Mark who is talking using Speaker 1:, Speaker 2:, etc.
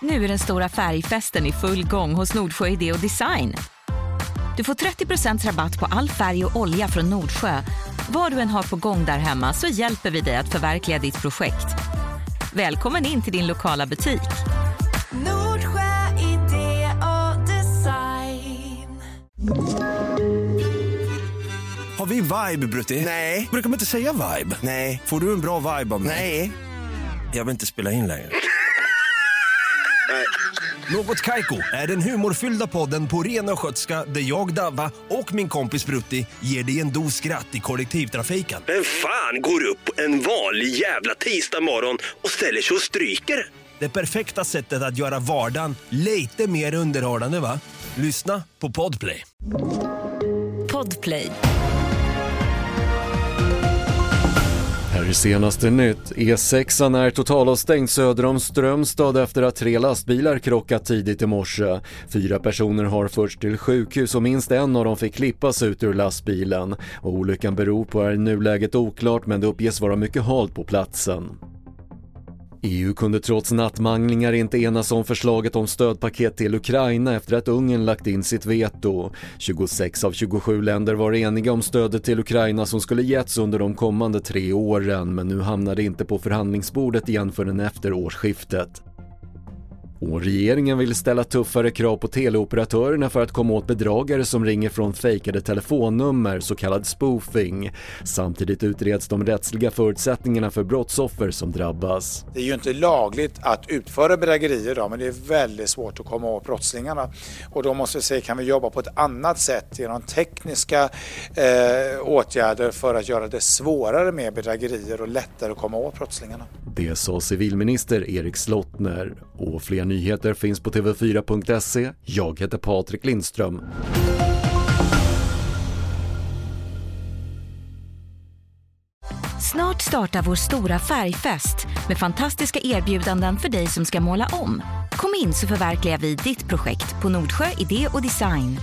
Speaker 1: Nu är den stora färgfesten i full gång hos Nordsjö Idé och Design. Du får 30% rabatt på all färg och olja från Nordsjö. Vad du än har på gång där hemma så hjälper vi dig att förverkliga ditt projekt. Välkommen in till din lokala butik.
Speaker 2: Nordsjö idé och design.
Speaker 3: Har vi vibe, Brutti?
Speaker 4: Nej.
Speaker 3: Brukar man inte säga vibe?
Speaker 4: Nej.
Speaker 3: Får du en bra vibe av mig?
Speaker 4: Nej.
Speaker 3: Jag vill inte spela in längre. Något Kaiko är den humorfyllda podden på ren östgötska där jag, Davva och min kompis Brutti ger dig en dos skratt i kollektivtrafiken.
Speaker 5: Vem fan går upp en vanlig jävla tisdag morgon och ställer sig och stryker?
Speaker 3: Det perfekta sättet att göra vardagen lite mer underhållande va? Lyssna på Podplay.
Speaker 1: Podplay.
Speaker 6: Här senaste nytt. E6an är totalavstängd söder om Strömstad efter att tre lastbilar krockat tidigt i morse. Fyra personer har förts till sjukhus och minst en av dem fick klippas ut ur lastbilen. Vad olyckan beror på är i nuläget oklart men det uppges vara mycket halt på platsen. EU kunde trots nattmanglingar inte enas om förslaget om stödpaket till Ukraina efter att Ungern lagt in sitt veto. 26 av 27 länder var eniga om stödet till Ukraina som skulle getts under de kommande tre åren men nu hamnar det inte på förhandlingsbordet igen förrän efter årsskiftet. Och regeringen vill ställa tuffare krav på teleoperatörerna för att komma åt bedragare som ringer från fejkade telefonnummer, så kallad spoofing. Samtidigt utreds de rättsliga förutsättningarna för brottsoffer som drabbas.
Speaker 7: Det är ju inte lagligt att utföra bedrägerier idag men det är väldigt svårt att komma åt brottslingarna. Och då måste vi se, kan vi jobba på ett annat sätt genom tekniska eh, åtgärder för att göra det svårare med bedrägerier och lättare att komma åt brottslingarna.
Speaker 6: Det sa civilminister Erik Slottner. Och fler nyheter finns på tv4.se. Jag heter Patrik Lindström.
Speaker 1: Snart startar vår stora färgfest med fantastiska erbjudanden för dig som ska måla om. Kom in så förverkligar vi ditt projekt på Nordsjö Idé och Design.